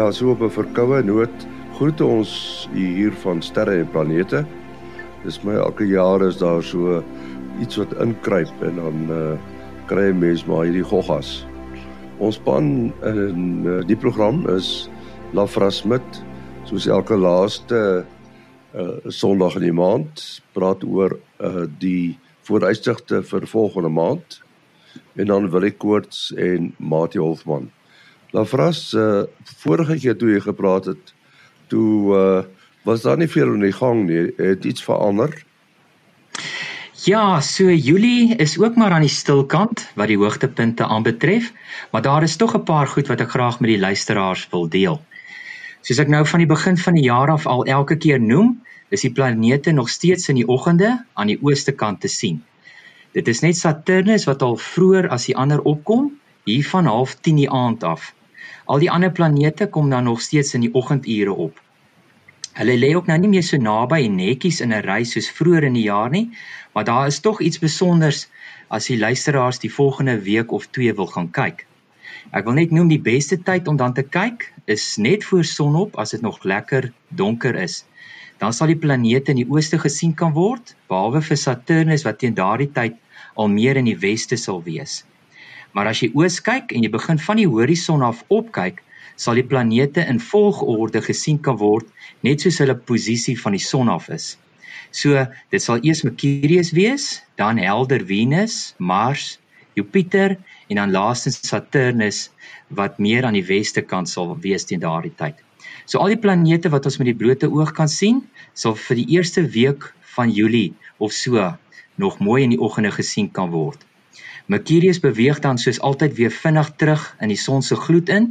Ja, so op 'n verkoue noot groet ons hier van sterre en planete. Dis my elke jaar is daar so iets wat inkruip en dan uh, kry 'n mens maar hierdie goggas. Ons span in uh, die program is Lafra Smit soos elke laaste uh, Sondag in die maand praat oor uh, die vooruitsigte vir volgende maand en dan wil ek koorts en Mati Hofman. Lafras, uh, vorige keer toe jy gepraat het, toe uh, was daar nie veel aan die gang nie. Het iets verander? Ja, so Julie is ook maar aan die stilkant wat die hoogtepunte aanbetref, maar daar is tog 'n paar goed wat ek graag met die luisteraars wil deel. Soos ek nou van die begin van die jaar af al elke keer noem, is die planete nog steeds in die oggende aan die ooste kant te sien. Dit is net Saturnus wat al vroeër as die ander opkom, hier van 09:30 die aand af. Al die ander planete kom dan nog steeds in die oggendure op. Hulle lê ook nou nie meer so naby en netjies in 'n ry soos vroeër in die jaar nie, maar daar is tog iets spesonders as die luisteraars die volgende week of 2 wil gaan kyk. Ek wil net noem die beste tyd om dan te kyk is net voor sonop as dit nog lekker donker is. Dan sal die planete in die ooste gesien kan word, behalwe vir Saturnus wat teen daardie tyd al meer in die weste sal wees. Maar as jy oos kyk en jy begin van die horison af opkyk, sal die planete in volgorde gesien kan word net soos hulle posisie van die son af is. So, dit sal eers Mercurius wees, dan helder Venus, Mars, Jupiter en dan laastens Saturnus wat meer aan die weste kant sal wees teen daardie tyd. So al die planete wat ons met die blote oog kan sien, sal vir die eerste week van Julie of so nog mooi in die oggende gesien kan word. Mercurius beweeg dan soos altyd weer vinnig terug in die son se gloed in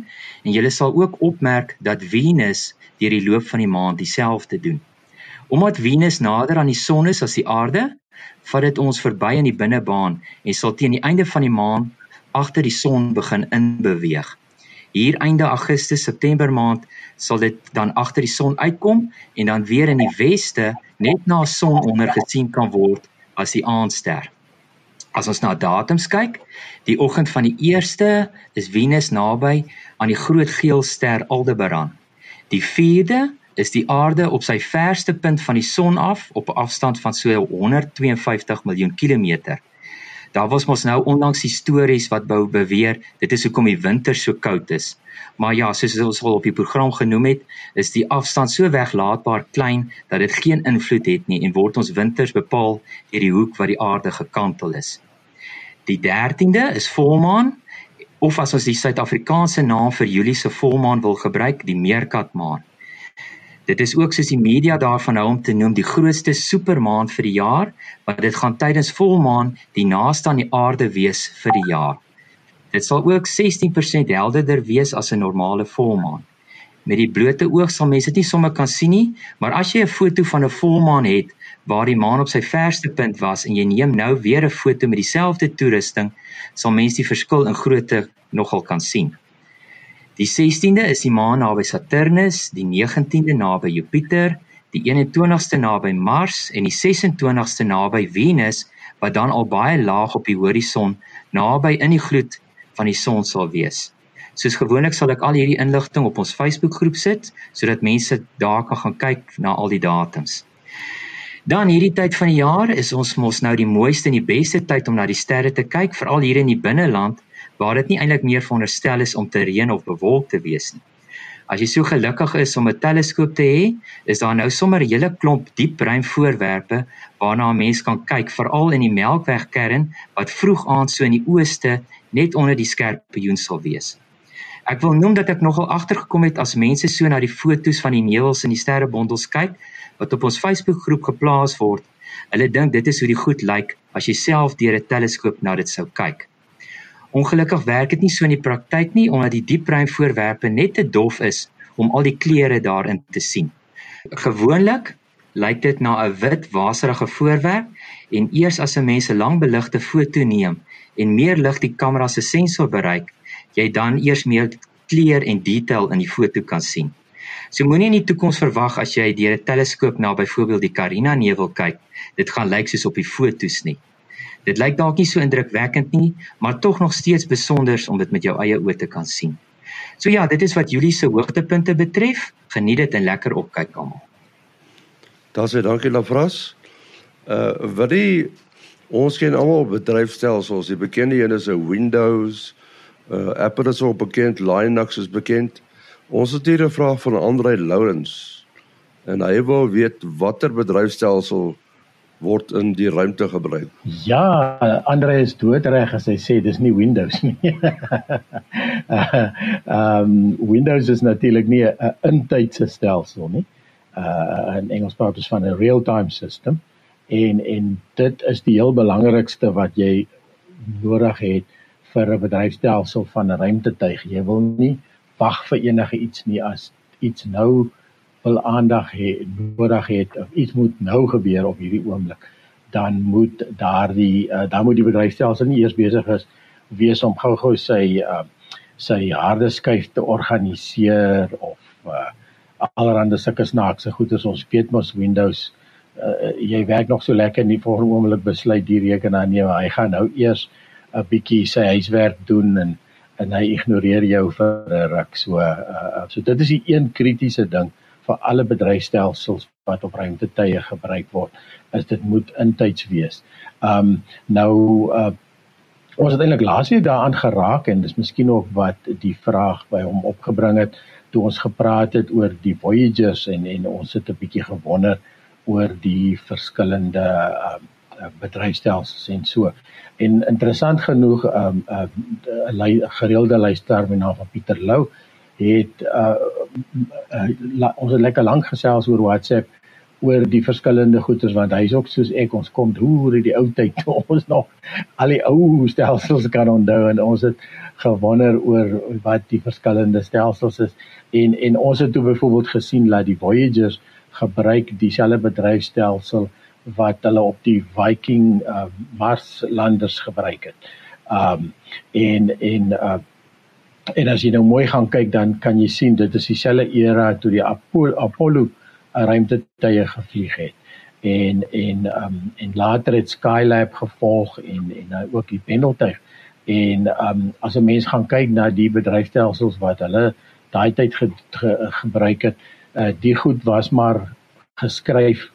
en jy sal ook opmerk dat Venus deur die loop van die maand dieselfde doen. Omdat Venus nader aan die son is as die aarde, vat dit ons verby in die binnebaan en sal teen die einde van die maand agter die son begin inbeweeg. Hier einde Augustus September maand sal dit dan agter die son uitkom en dan weer in die weste net na son onder gesien kan word as die aandster. As ons na datums kyk, die oggend van die 1ste is Venus naby aan die groot geel ster Aldebaran. Die 4de is die aarde op sy verste punt van die son af op 'n afstand van so 152 miljoen kilometer. Daar was mos nou onlangs stories wat bou beweer dit is hoekom die winter so koud is. Maar ja, soos ons al op die program genoem het, is die afstand so weglaatbaar klein dat dit geen invloed het nie en word ons winters bepaal deur die hoek wat die aarde gekantel is. Die 13de is volmaan of as ons die Suid-Afrikaanse naam vir Julie se volmaan wil gebruik, die meerkatmaan. Dit is ook soos die media daarvan hou om te noem die grootste supermaan vir die jaar, want dit gaan tydens volmaan die naaste aan die aarde wees vir die jaar. Dit sal ook 16% helderder wees as 'n normale volmaan. Met die blote oog sal mense dit nie sommer kan sien nie, maar as jy 'n foto van 'n volmaan het waar die maan op sy verste punt was en jy neem nou weer 'n foto met dieselfde toerusting, sal mense die verskil in grootte nogal kan sien. Die 16de is die maan naby Saturnus, die 19de naby Jupiter, die 21ste naby Mars en die 26ste naby Venus wat dan al baie laag op die horison naby in die gloed van die son sal wees. Soos gewoonlik sal ek al hierdie inligting op ons Facebookgroep sit sodat mense daar kan gaan kyk na al die datums. Dan hierdie tyd van die jaar is ons mos nou die mooiste en die beste tyd om na die sterre te kyk, veral hier in die binneland waar dit nie eintlik meer veronderstel is om te reën of bewolk te wees nie. As jy so gelukkig is om 'n teleskoop te hê, is daar nou sommer 'n hele klomp diepruim voorwerpe waarna 'n mens kan kyk, veral in die Melkwegkern wat vroeg aand so in die ooste net onder die skerpioen sal wees. Ek wil noem dat ek nogal agtergekom het as mense so na die fotos van die nevels in die sterrebondels kyk wat op ons Facebookgroep geplaas word. Hulle dink dit is hoe die goed lyk as jy self deur 'n teleskoop na dit sou kyk. Ongelukkig werk dit nie so in die praktyk nie omdat die diepruim voorwerpe net te dof is om al die kleure daarin te sien. Gewoonlik lyk dit na 'n wit waserige voorwerp en eers as 'n mens 'n lang beligte foto neem en meer lig die kamera se sensor bereik, jy dan eers meer kleur en detail in die foto kan sien. So moenie in die toekoms verwag as jy deur 'n teleskoop na byvoorbeeld die Carina nevel kyk, dit gaan lyk soos op die fotos nie. Dit lyk dalk nie so indrukwekkend nie, maar tog nog steeds besonder om dit met jou eie oë te kan sien. So ja, dit is wat Julie se hoogtepunte betref. Geniet dit en lekker opkyk almal. Daar's dit, dankie Lafras. Uh wat die ons ken almal bedryfstelsels, die bekende een is 'n Windows, uh Apple is ook bekend, Linux is bekend. Ons het hier 'n vraag van Andre Lourens en hy wil weet watter bedryfstelsel word in die ruimte gebruik. Ja, Andre is doodreg as hy sê dis nie Windows nie. Ehm um, Windows is natuurlik nie 'n intydse stelsel nie. Uh in Engels praat ons van 'n real-time system en en dit is die heel belangrikste wat jy nodig het vir 'n bedryfstelsel van 'n ruimtetuig. Jy wil nie wag vir enige iets nie as iets nou wil aandag hê nodig het of iets moet nou gebeur op hierdie oomblik dan moet daardie uh, dan moet die bedryfstelsel nie eers besig is wees om gou-gou sy uh, sy harde skyf te organiseer of uh, allerhande sulke snaakse goeders. Ons weet mos Windows uh, jy werk nog so lekker nie vir 'n oomblik besluit die rekenaar nee hy gaan nou eers 'n bietjie sy huiswerk doen en en hy ignoreer jou vir 'n ruk so uh, so dit is die een kritiese ding vir alle bedryfstelsels wat op ruimtetuie gebruik word is dit moet intyds wees. Um nou uh ons het eintlik laasweek daaraan geraak en dis miskien ook wat die vraag by hom opgebring het toe ons gepraat het oor die Voyagers en en ons het 'n bietjie gewonder oor die verskillende um uh, bedryfstelsels en so. En interessant genoeg um 'n uh, gereelde luisteraar met naam van Pieter Lou het uh, uh ons het lekker lank gesels oor WhatsApp oor die verskillende goeders want hy's ook soos ek ons kom hoe in die ou tyd toe ons nog al die ou stelsels kan onthou en ons het gewonder oor wat die verskillende stelsels is en en ons het toe byvoorbeeld gesien dat die Voyagers gebruik dieselfde bedryfstelsel wat hulle op die Viking uh, Mars landers gebruik het. Um en en uh En as jy nou mooi gaan kyk dan kan jy sien dit is dieselfde era toe die Apollo, Apollo ruimtetuie gevlieg het. En en um en later het Skylab gevolg en en nou ook die pendeltuig. En um as 'n mens gaan kyk na die bedryfstelsels wat hulle daai tyd ge, ge, gebruik het, uh, die goed was maar geskryf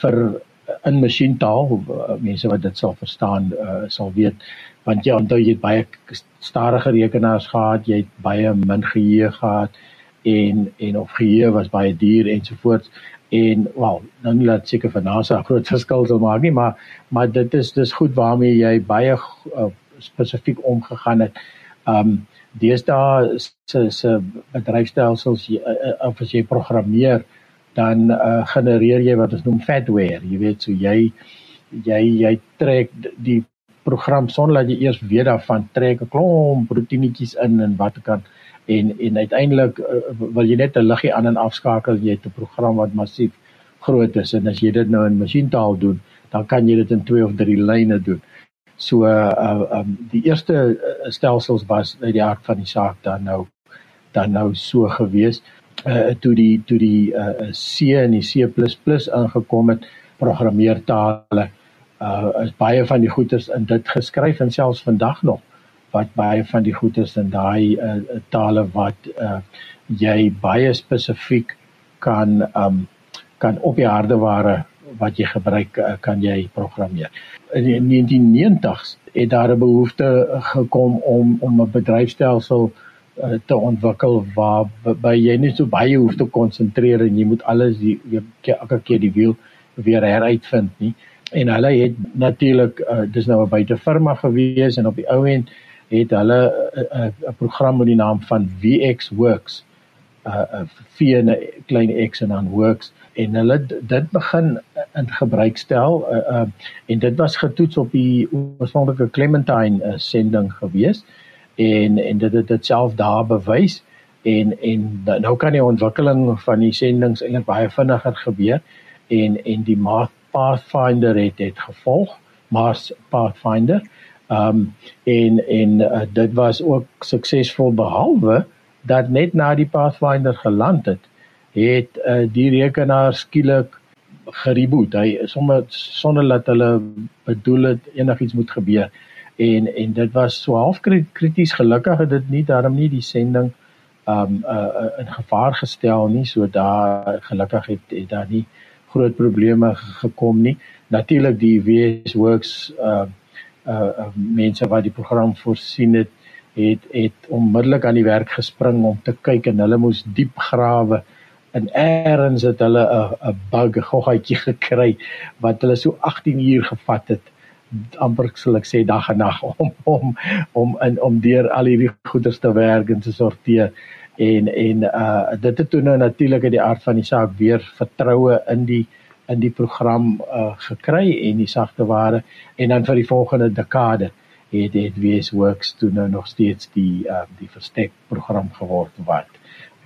vir in masjientaal mense wat dit sal verstaan uh, sal weet want jy onthou jy het baie stadige rekenaars gehad, jy het baie min geheue gehad en en of geheue was baie duur ensovoorts en wel nou nie laat seker vir NASA groot verskil sal maak nie maar maar dit is dis goed waarmee jy baie uh, spesifiek omgegaan het. Um deesdae se se bedryfstelsels uh, uh, of as jy programmeer dan uh, genereer jy wat ons noem fatware. Jy weet so jy jy jy trek die program sonder dat jy eers weet daarvan trek 'n klomp proteïnetjies in en wat kan en en uiteindelik uh, wil jy net 'n liggie aan en afskakel jy het 'n program wat massief groot is en as jy dit nou in masjientaal doen dan kan jy dit in 2 of 3 lyne doen. So uh um die eerste stelsels was uit die aard van die saak dan nou dan nou so gewees uh toe die toe die uh C en die C++ ingekom het programmeertale uh is baie van die goeters in dit geskryf en selfs vandag nog wat baie van die goeters in daai uh, tale wat uh jy baie spesifiek kan um kan op die hardeware wat jy gebruik uh, kan jy programmeer. In die 1990s het daar 'n behoefte gekom om om 'n bedryfstelsel uh, te ontwikkel waar by jy net so baie hoef te konsentreer en jy moet alles elke keer die wiel weer heruitvind nie. En hulle het natuurlik uh, dis nou 'n buitefirma gewees en op die ou end het hulle 'n uh, 'n uh, program met die naam van VX Works uh, uh V en 'n klein X en dan Works. En hulle dit begin in gebruik stel uh, uh en dit was getoets op die oorspronklike Clementine uh, sending gewees en en dit het dit self daar bewys en en nou kan die ontwikkeling van die sendings eintlik baie vinniger gebeur en en die maat Pathfinder het het gevolg, Mars Pathfinder. Ehm um, en en uh, dit was ook suksesvol behalwe dat net na die Pathfinder geland het, het uh, die rekenaar skielik gereboot. Hy sommer sonder dat hulle bedoel het enigiets moet gebeur en en dit was so half krities gelukkig het dit nie daarom nie die sending um uh, in gevaar gestel nie. So daar gelukkig het, het daar nie groot probleme gekom nie. Natuurlik die WS Works uh uh, uh mense wat die program voorsien het het het onmiddellik aan die werk gespring om te kyk en hulle moes diep grawe. En eers het hulle 'n 'n bug goggaatjie gekry wat hulle so 18 uur gevat het amper sal ek sê dag en nag om om om in om deur al hierdie goeders te werk en te sorteer en en uh dit het toe nou natuurlik uit die aard van die saak weer vertroue in die in die program uh gekry en die sagte ware en dan vir die volgende dekade het dit wees works toe nou nog steeds die uh die verstek program geword wat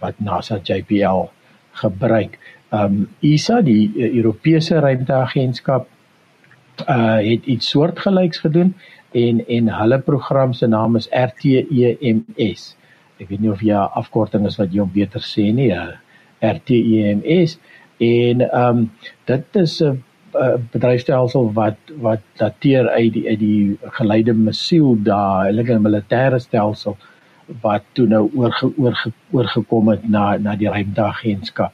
wat NASA JPL gebruik. Um ESA die uh, Europese ruimteagentskap uh het iets soortgelyks gedoen en en hulle program se naam is RTEMS. Ek weet nie of jy afkorting is wat jy om beter sê nie. Uh, RTEMS en ehm um, dit is 'n bedryfstelsel wat wat dateer uit die uit die geleide missiel daai hulle 'n militêre stelsel wat toe nou oorge, oorge, oorgekom het na na die ruimteagentskap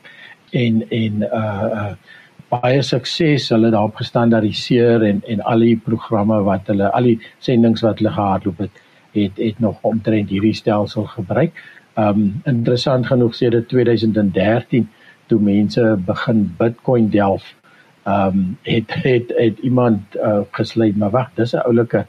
en en uh, uh baie sukses hulle daarop gestandaardiseer en en al die programme wat hulle al die sendinge wat hulle gehardloop het het het nog omtrent hierdie stelsel gebruik. Um interessant genoeg sê dit 2013 toe mense begin Bitcoin delf, um, het het het iemand uh, gesluit maar wag, dis 'n oulike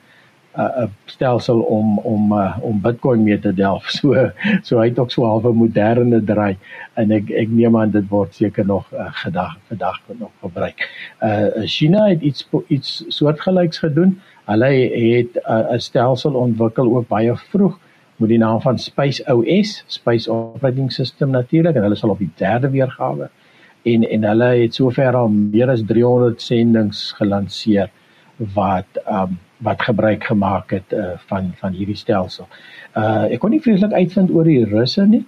'n uh, stelsel om om uh, om Bitcoin mee te delf. So so hy het ook so half 'n moderne draai en ek ek neem aan dit word seker nog uh, gedag vandag nog gebruik. Uh China het iets iets soortgelyks gedoen. Hulle het 'n uh, stelsel ontwikkel ook baie vroeg met die naam van Space OS, Space Operating System natuurlik en hulle sal op die derde weergawe en en hulle het sover al meer as 300 sendinge gelanseer wat um wat gebruik gemaak het uh, van van hierdie stelsel. Uh ek kon nie vreeslik uitvind oor die russe nie,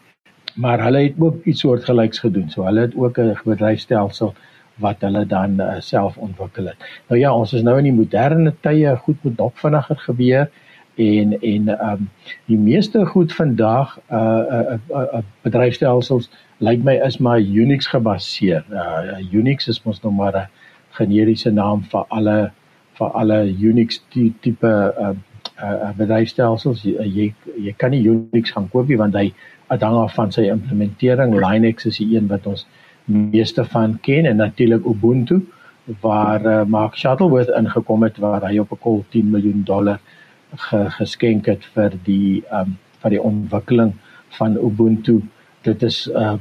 maar hulle het ook iets soortgelyks gedoen. So hulle het ook 'n bedryfstelsel wat hulle dan uh, self ontwikkel het. Nou ja, ons is nou in die moderne tye, goed moet nog vinniger gebeur en en ehm um, die meeste goed vandag uh uh, uh, uh bedryfstelsels lyk my is maar Unix gebaseer. Uh Unix is mos nog maar 'n generiese naam vir alle vir alle Unix tipe uh uh bedryfstelsels. Jy, jy jy kan nie Unix gaan koop nie want hy afhang af van sy implementering. Linux is die een wat ons meeste van ken en natuurlik Ubuntu waar uh, Mark Shuttleworth ingekom het waar hy op 'n kol 10 miljoen dollar ge, geskenk het vir die um vir die ontwikkeling van Ubuntu. Dit is 'n uh,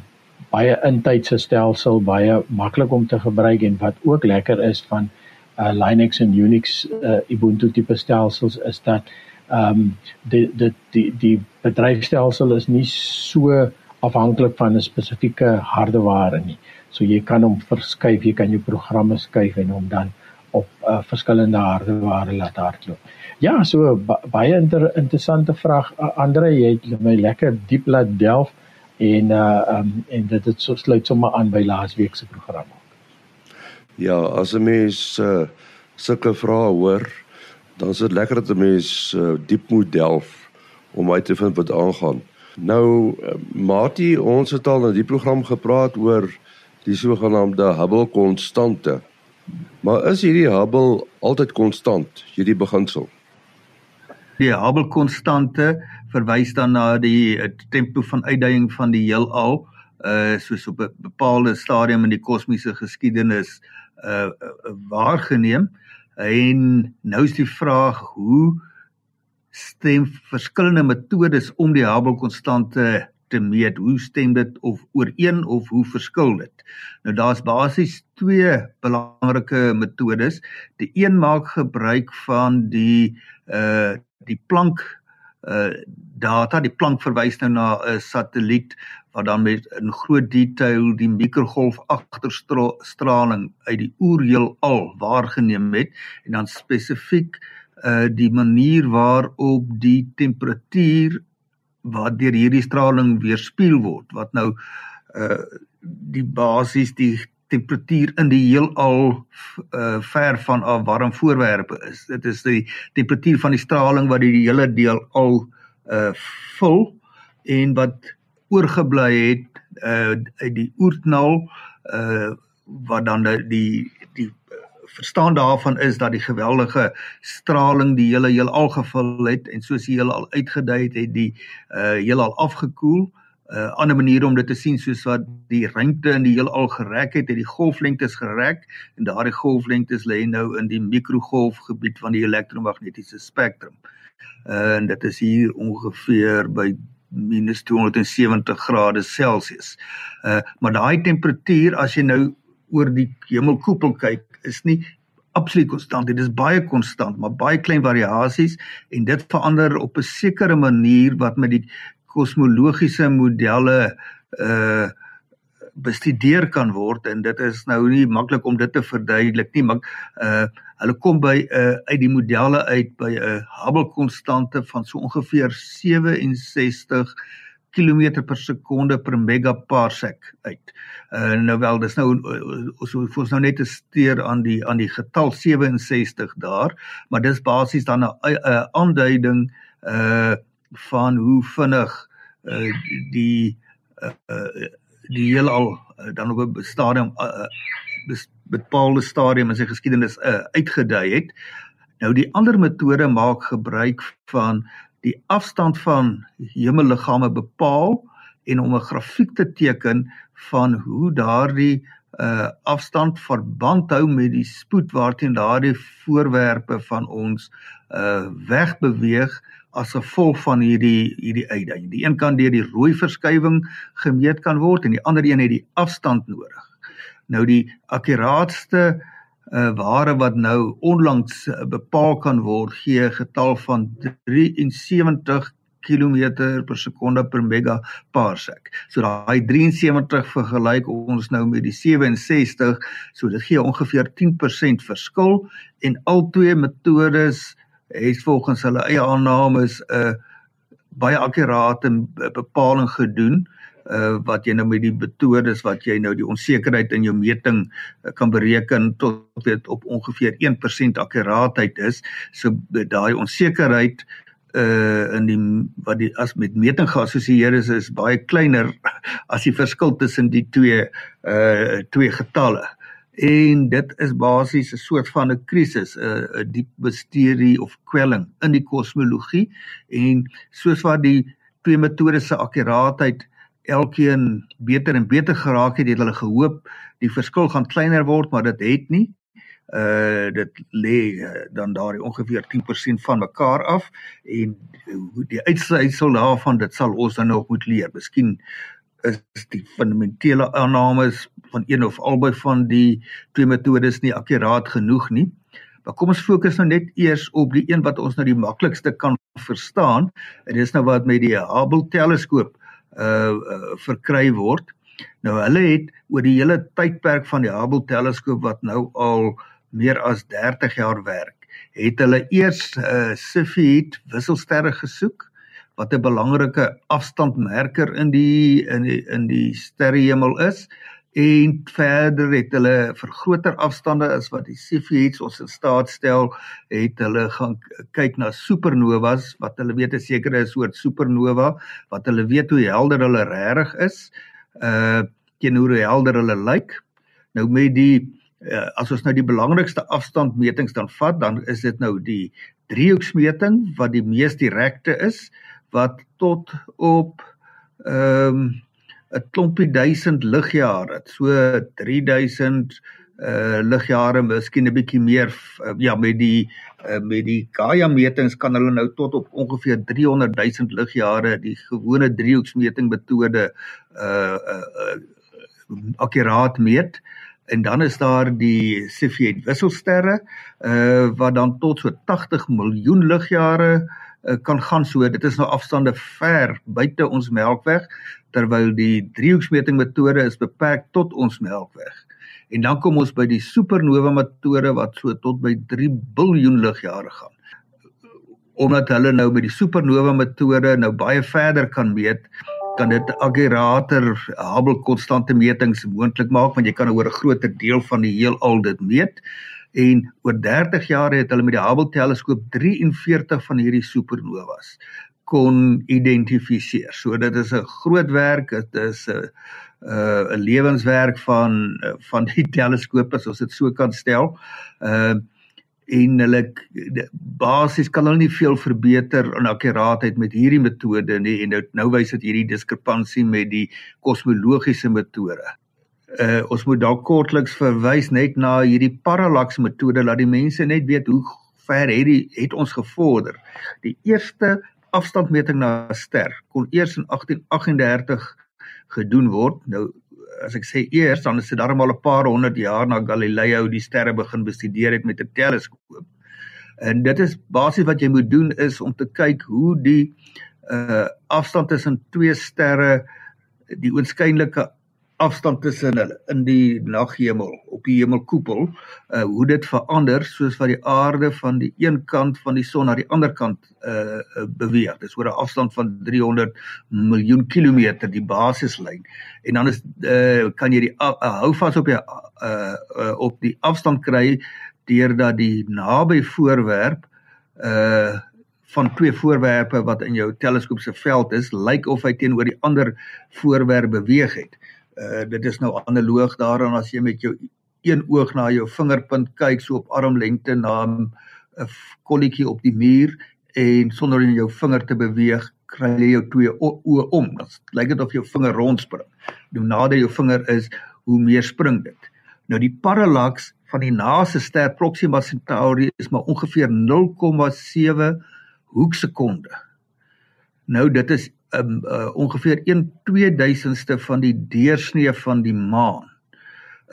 baie intydse stelsel, baie maklik om te gebruik en wat ook lekker is van uh Linux en Unix uh Ubuntu tipe stelsels is dat um die die die die bedryfstelsel is nie so afhanklik van 'n spesifieke hardeware nie. So jy kan hom verskuif, jy kan jou programme skuif en hom dan op uh, verskillende hardeware laat hardloop. Ja, so baie inter, interessante vraag Andre, jy het my lekker diep laat delf en uh um en dit het so sluit sommer aan by laasweek se program. Ja, as 'n mens uh sulke vrae hoor, dan is dit lekker dat 'n mens uh, diep moet delf om uit te vind wat aangaan. Nou uh, Mati, ons het al in die program gepraat oor die sogenaamde Hubble konstante. Maar is hierdie Hubble altyd konstant, hierdie beginsel? Die Hubble konstante verwys dan na die eh, tempo van uitdaging van die heelal uh soos op 'n bepaalde stadium in die kosmiese geskiedenis uh waargeneem. En nou is die vraag hoe stem verskillende metodes om die Hubble konstante te meet? Hoe stem dit of ooreen of hoe verskil dit? Nou daar's basies twee belangrike metodes. Die een maak gebruik van die uh die plank uh data. Die plank verwys nou na 'n satelliet wat dan met in groot detail die mikrogolf agterstraling uit die oerheelal waargeneem het en dan spesifiek uh die manier waarop die temperatuur wat deur hierdie straling weerspieël word wat nou uh die basies die temperatuur in die heelal uh ver van af warm voorwerpe is. Dit is die temperatuur van die straling wat die hele deel al uh vul en wat oorgebly het uh uit die oerknal uh wat dan die die verstaan daarvan is dat die geweldige straling die hele heelal gevul het en soos die heelal uitgedui het het die uh heelal afgekoel. 'n uh, ander manier om dit te sien soos wat die ruimte in die heelal gerek het, het die golflengtes gerek en daardie golflengtes lê nou in die mikrogolfgebied van die elektromagnetiese spektrum. Uh, en dit is hier ongeveer by minus 270 grade Celsius. Uh maar daai temperatuur as jy nou oor die hemelkoepel kyk is nie absoluut konstant dit is baie konstant maar baie klein variasies en dit verander op 'n sekere manier wat met die kosmologiese modelle uh bestudeer kan word en dit is nou nie maklik om dit te verduidelik nie maar uh hulle kom by 'n uh, uit die modelle uit by 'n uh, Hubble konstante van so ongeveer 67 km per sekonde per megaparsec uit. Uh nou wel dis nou ons uh, ons nou net te steur aan die aan die getal 67 daar, maar dis basies dan 'n uh, aanduiding uh van hoe vinnig uh die uh, uh die heelal uh, dan op 'n stadium uh, uh bepaalde stadium in sy geskiedenis uh, uitgedui het. Nou die ander metode maak gebruik van die afstand van hemelliggame bepaal en om 'n grafiek te teken van hoe daardie uh afstand verband hou met die spoed waarteen daardie voorwerpe van ons uh wegbeweeg as gevolg van hierdie hierdie uitdaging. Die een kan deur die rooi verskywing gemeet kan word en die ander een het die afstand nodig. Nou die akkuraatste uh uh, ware wat nou onlangs uh, bepaal kan word gee 'n getal van 73 km per sekonde per megaparsec. So daai 73 vergelyk ons nou met die 67, so dit gee ongeveer 10% verskil en al twee metodes het volgens hulle eie aannames 'n uh, baie akkurate bepaling gedoen uh, wat jy nou met die metodes wat jy nou die onsekerheid in jou meting uh, kan bereken tot weet op ongeveer 1% akkuraatheid is. So daai onsekerheid uh in die wat die as met meting geassosieer is is baie kleiner as die verskil tussen die twee uh twee getalle en dit is basies 'n soort van 'n krisis 'n diep misterie of kwelling in die kosmologie en soos wat die twee metodes se akkuraatheid uh elkeen beter en beter geraak het, het hulle gehoop die verskil gaan kleiner word, maar dit het nie. Uh dit lê uh, dan daar ongeveer 10% van mekaar af en hoe die uitsluitsel daarvan dit sal ons dan nog moet leer. Miskien is die fundamentele aannames van een of albei van die twee metodes nie akkuraat genoeg nie. Maar kom ons fokus nou net eers op die een wat ons nou die maklikste kan verstaan. En dis nou wat met die Hubble teleskoop uh, uh verkry word. Nou hulle het oor die hele tydperk van die Hubble teleskoop wat nou al meer as 30 jaar werk, het hulle eers uh Cepheid wisselsterre gesoek wat 'n belangrike afstandmerker in die in die in die sterrehemel is en verder het hulle vir groter afstande as wat die Cepheids ons in staat stel, het hulle gaan kyk na supernovas wat hulle weet 'n sekere soort supernova wat hulle weet hoe helder hulle regtig is, uh teenoor hoe helder hulle lyk. Nou met die uh, as ons nou die belangrikste afstandmetings dan vat, dan is dit nou die driehoeksmeting wat die mees direkte is wat tot op ehm um, 'n klompie duisend ligjare, so 3000 uh ligjare, miskien 'n bietjie meer uh, ja met die uh, met die Gaia metings kan hulle nou tot op ongeveer 300 000 ligjare die gewone driehoeksmeting metode uh uh, uh akkuraat meet. En dan is daar die Cepheid wisselsterre uh wat dan tot so 80 miljoen ligjare uh, kan gaan so dit is nou afstande ver buite ons Melkweg terwyl die driehoeksmeting metode is beperk tot ons Melkweg. En dan kom ons by die supernova metode wat so tot by 3 biljoen ligjare gaan. Omdat hulle nou met die supernova metode nou baie verder kan meet, kan dit akkurater Hubble konstante metings moontlik maak want jy kan oor 'n groter deel van die heelal dit meet. En oor 30 jaar het hulle met die Hubble teleskoop 43 van hierdie supernovas kon identifiseer. So dit is 'n groot werk, dit is 'n 'n lewenswerk van van die teleskope as ons dit so kan stel. Uh en hulle basies kan hulle nie veel verbeter in akkuraatheid met hierdie metode nie en nou nou wys dit hierdie diskrepansie met die kosmologiese metode. Uh ons moet dalk kortliks verwys net na hierdie parallax metode laat die mense net weet hoe ver het die het ons gevorder. Die eerste afstandmeting na 'n ster kon eers in 1838 gedoen word. Nou as ek sê eers dan is dit darmal 'n paar honderd jaar na Galileo die sterre begin bestudeer het met 'n teleskoop. En dit is basies wat jy moet doen is om te kyk hoe die uh afstand tussen twee sterre die oënskynlike afstand tussen hulle in die naghemel op die hemelkoepel uh hoe dit verander soos wat die aarde van die een kant van die son na die ander kant uh beweeg. Dis oor 'n afstand van 300 miljoen kilometer die basislyn. En dan is uh kan jy die uh, hou vas op jy uh, uh op die afstand kry deurdat die naby voorwerp uh van twee voorwerpe wat in jou teleskoop se veld is, lyk of hy teenoor die ander voorwerp beweeg het. Uh dit is nou analoog daaraan as jy met jou een oog na jou vingerpunt kyk so op armlengte na 'n kolletjie op die muur en sonder om jou vinger te beweeg kry jy jou twee oë om. Dit lyk dit of jou vinger rondspring. Hoe nader jou vinger is, hoe meer spring dit. Nou die parallax van die naaste ster Proxima Centauri is maar ongeveer 0,7 hoeksekonde. Nou dit is um, uh, ongeveer 1/2000ste van die deursnee van die maan.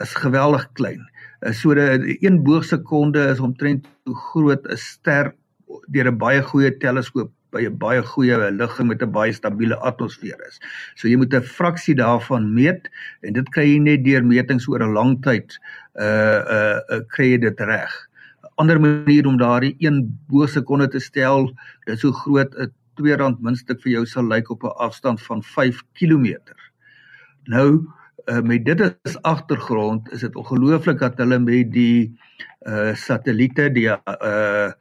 Is geweldig klein. Uh, so 'n 1 boogsekonde is omtrent hoe groot 'n ster deur 'n baie goeie teleskoop by 'n baie goeie ligging met 'n baie stabiele atmosfeer is. So jy moet 'n fraksie daarvan meet en dit kry jy net deur metings oor 'n lang tyd uh uh, uh kry jy dit reg. 'n Ander manier om daardie 1 bosekonde te stel, dit is so groot 'n R2 muntstuk vir jou sal lyk op 'n afstand van 5 km. Nou uh, met dit as agtergrond is dit ongelooflik dat hulle met die uh satelliete die uh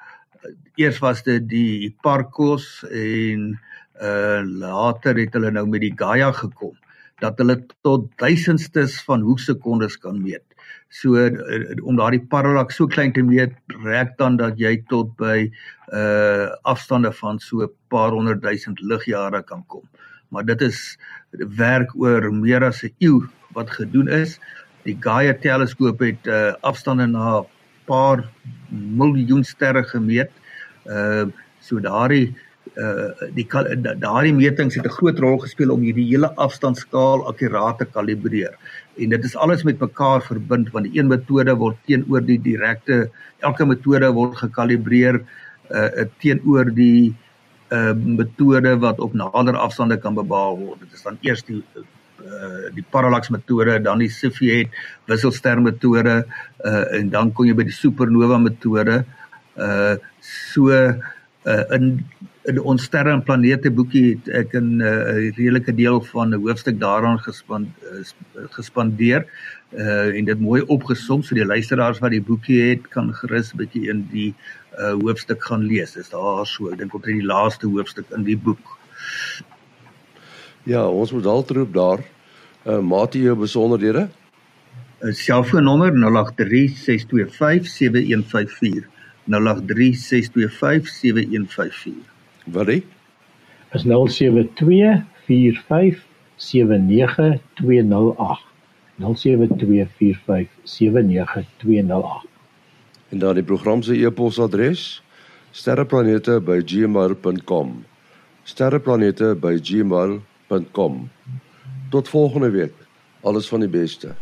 eers was dit die Hipparcos en uh later het hulle nou met die Gaia gekom dat hulle tot duisendstes van hoeksekondes kan meet. So uh, om daardie parallax so klein te meet, rek dan dat jy tot by uh afstande van so 'n paar honderd duisend ligjare kan kom. Maar dit is werk oor meer as 'n eeu wat gedoen is. Die Gaia teleskoop het uh afstande na 'n paar miljoen sterre gemeet. Uh so daardie uh die daardie metings het 'n groot rol gespeel om hierdie hele afstandskaal akkuraat te kalibreer. En dit is alles met mekaar verbind want die een metode word teenoor die direkte elke metode word gekalibreer uh teenoor die uh metode wat op nader afstande kan bepaal word. Dit is dan eers die uh die parallax metode, dan die Cepheid wisselster metode uh en dan kom jy by die supernova metode. Uh so uh in in ons sterre en planete boekie het ek 'n uh, redelike deel van 'n hoofstuk daaraan gespan uh, gespandeer uh en dit mooi opgesom so die luisteraars wat die boekie het kan gerus 'n bietjie in die uh hoofstuk gaan lees. Dis daar so, ek dink omtrent die laaste hoofstuk in die boek. Ja, ons moet al troep daar. Uh Mate jou besonderhede. 'n Selfoonnommer 0836257154. 0836257154. Wat is? Is 0724579208. 0724579208. En dan die program se e-posadres sterreplanete@gmail.com. sterreplanete@gmail.com. Tot volgende week. Alles van die beste.